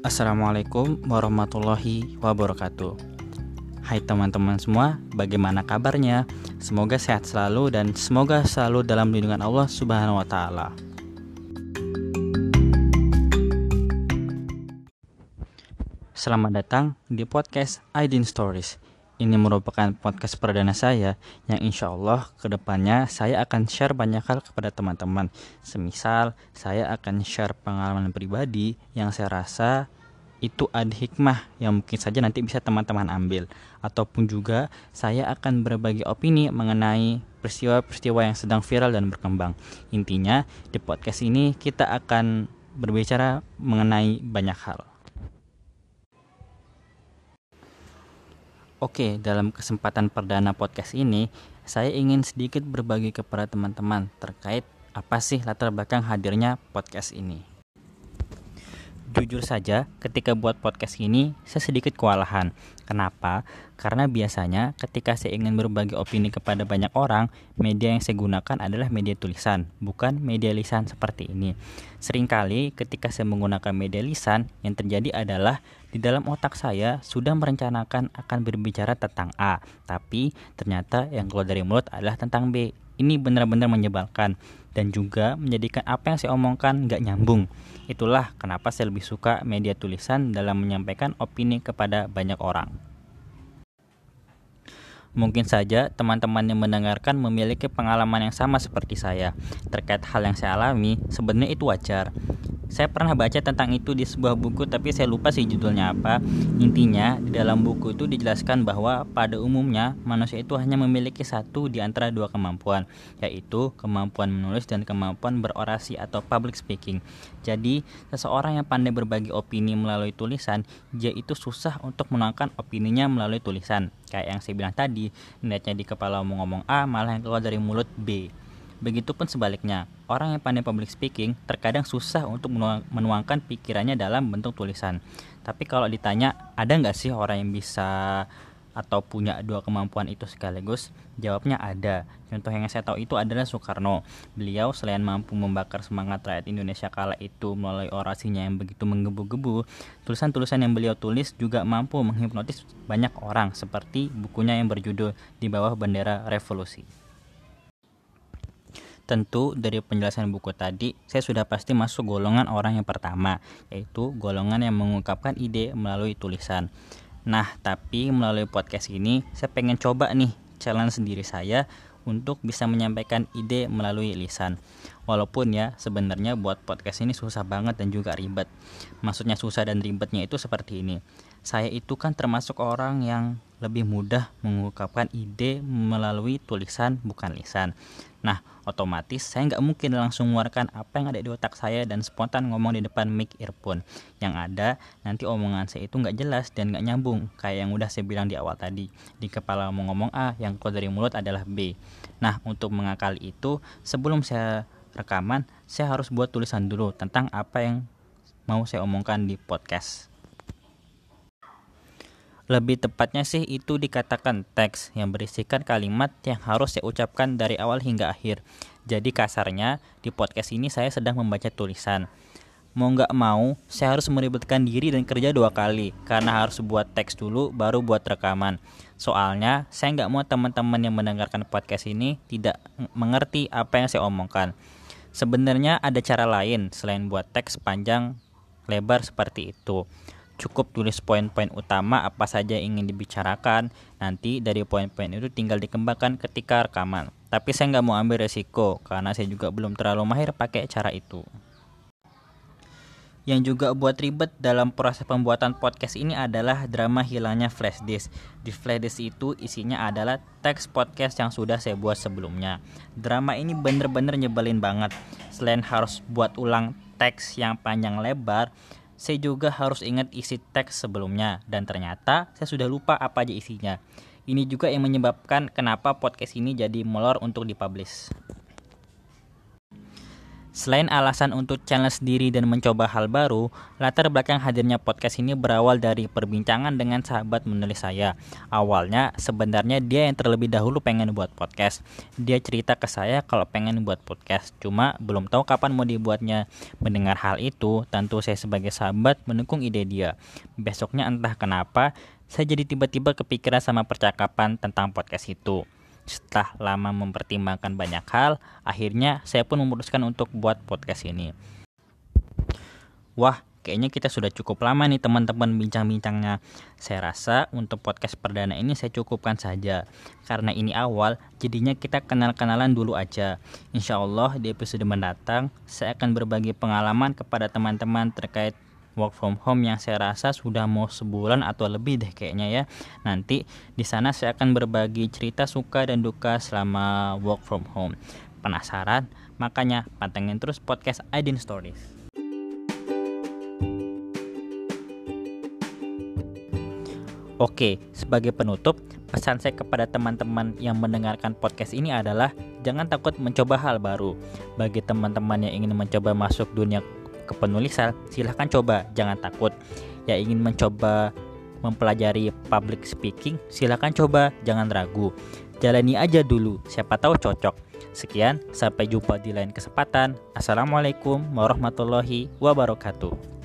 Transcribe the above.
Assalamualaikum warahmatullahi wabarakatuh Hai teman-teman semua, bagaimana kabarnya? Semoga sehat selalu dan semoga selalu dalam lindungan Allah Subhanahu wa taala. Selamat datang di podcast Aidin Stories. Ini merupakan podcast perdana saya yang insya Allah ke depannya saya akan share banyak hal kepada teman-teman. Semisal saya akan share pengalaman pribadi yang saya rasa itu ada hikmah yang mungkin saja nanti bisa teman-teman ambil ataupun juga saya akan berbagi opini mengenai peristiwa-peristiwa yang sedang viral dan berkembang. Intinya di podcast ini kita akan berbicara mengenai banyak hal. Oke, dalam kesempatan perdana podcast ini, saya ingin sedikit berbagi kepada teman-teman terkait apa sih latar belakang hadirnya podcast ini. Jujur saja, ketika buat podcast ini, saya sedikit kewalahan. Kenapa? Karena biasanya ketika saya ingin berbagi opini kepada banyak orang, media yang saya gunakan adalah media tulisan, bukan media lisan seperti ini. Seringkali ketika saya menggunakan media lisan, yang terjadi adalah di dalam otak saya sudah merencanakan akan berbicara tentang A, tapi ternyata yang keluar dari mulut adalah tentang B. Ini benar-benar menyebalkan dan juga menjadikan apa yang saya omongkan nggak nyambung. Itulah kenapa saya lebih suka media tulisan dalam menyampaikan opini kepada banyak orang. Mungkin saja teman-teman yang mendengarkan memiliki pengalaman yang sama seperti saya terkait hal yang saya alami. Sebenarnya itu wajar. Saya pernah baca tentang itu di sebuah buku tapi saya lupa sih judulnya apa. Intinya di dalam buku itu dijelaskan bahwa pada umumnya manusia itu hanya memiliki satu di antara dua kemampuan, yaitu kemampuan menulis dan kemampuan berorasi atau public speaking. Jadi, seseorang yang pandai berbagi opini melalui tulisan, dia itu susah untuk menuangkan opininya melalui tulisan. Kayak yang saya bilang tadi, niatnya di kepala mau ngomong A malah yang keluar dari mulut B. Begitupun sebaliknya, orang yang pandai public speaking terkadang susah untuk menuangkan pikirannya dalam bentuk tulisan. Tapi kalau ditanya, ada nggak sih orang yang bisa atau punya dua kemampuan itu sekaligus? Jawabnya ada. Contoh yang saya tahu itu adalah Soekarno. Beliau selain mampu membakar semangat rakyat Indonesia kala itu melalui orasinya yang begitu menggebu-gebu, tulisan-tulisan yang beliau tulis juga mampu menghipnotis banyak orang seperti bukunya yang berjudul Di Bawah Bendera Revolusi. Tentu dari penjelasan buku tadi, saya sudah pasti masuk golongan orang yang pertama, yaitu golongan yang mengungkapkan ide melalui tulisan. Nah, tapi melalui podcast ini, saya pengen coba nih challenge sendiri saya untuk bisa menyampaikan ide melalui lisan. Walaupun ya sebenarnya buat podcast ini susah banget dan juga ribet. Maksudnya susah dan ribetnya itu seperti ini. Saya itu kan termasuk orang yang lebih mudah mengungkapkan ide melalui tulisan bukan lisan. Nah, otomatis saya nggak mungkin langsung mengeluarkan apa yang ada di otak saya dan spontan ngomong di depan mic earphone. Yang ada, nanti omongan saya itu nggak jelas dan nggak nyambung, kayak yang udah saya bilang di awal tadi. Di kepala mau ngomong A, yang keluar dari mulut adalah B. Nah, untuk mengakali itu, sebelum saya rekaman, saya harus buat tulisan dulu tentang apa yang mau saya omongkan di podcast. Lebih tepatnya sih itu dikatakan teks yang berisikan kalimat yang harus saya ucapkan dari awal hingga akhir. Jadi kasarnya di podcast ini saya sedang membaca tulisan. Mau nggak mau, saya harus meribetkan diri dan kerja dua kali karena harus buat teks dulu baru buat rekaman. Soalnya saya nggak mau teman-teman yang mendengarkan podcast ini tidak mengerti apa yang saya omongkan. Sebenarnya ada cara lain selain buat teks panjang lebar seperti itu cukup tulis poin-poin utama apa saja yang ingin dibicarakan. Nanti dari poin-poin itu tinggal dikembangkan ketika rekaman. Tapi saya nggak mau ambil resiko karena saya juga belum terlalu mahir pakai cara itu. Yang juga buat ribet dalam proses pembuatan podcast ini adalah drama hilangnya flash disk. Di flash disk itu isinya adalah teks podcast yang sudah saya buat sebelumnya. Drama ini bener-bener nyebelin banget. Selain harus buat ulang teks yang panjang lebar, saya juga harus ingat isi teks sebelumnya dan ternyata saya sudah lupa apa aja isinya. Ini juga yang menyebabkan kenapa podcast ini jadi molor untuk dipublish. Selain alasan untuk challenge diri dan mencoba hal baru, latar belakang hadirnya podcast ini berawal dari perbincangan dengan sahabat menulis saya. Awalnya sebenarnya dia yang terlebih dahulu pengen buat podcast. Dia cerita ke saya kalau pengen buat podcast, cuma belum tahu kapan mau dibuatnya. Mendengar hal itu, tentu saya sebagai sahabat mendukung ide dia. Besoknya entah kenapa, saya jadi tiba-tiba kepikiran sama percakapan tentang podcast itu. Setelah lama mempertimbangkan banyak hal, akhirnya saya pun memutuskan untuk buat podcast ini. Wah, kayaknya kita sudah cukup lama nih teman-teman bincang-bincangnya. Saya rasa untuk podcast perdana ini saya cukupkan saja. Karena ini awal, jadinya kita kenal-kenalan dulu aja. Insya Allah di episode mendatang, saya akan berbagi pengalaman kepada teman-teman terkait work from home yang saya rasa sudah mau sebulan atau lebih deh kayaknya ya. Nanti di sana saya akan berbagi cerita suka dan duka selama work from home. Penasaran? Makanya pantengin terus podcast Aidin Stories. Oke, sebagai penutup, pesan saya kepada teman-teman yang mendengarkan podcast ini adalah jangan takut mencoba hal baru. Bagi teman-teman yang ingin mencoba masuk dunia kepenulisan, silahkan coba, jangan takut. Ya ingin mencoba mempelajari public speaking, silahkan coba, jangan ragu. Jalani aja dulu, siapa tahu cocok. Sekian, sampai jumpa di lain kesempatan. Assalamualaikum warahmatullahi wabarakatuh.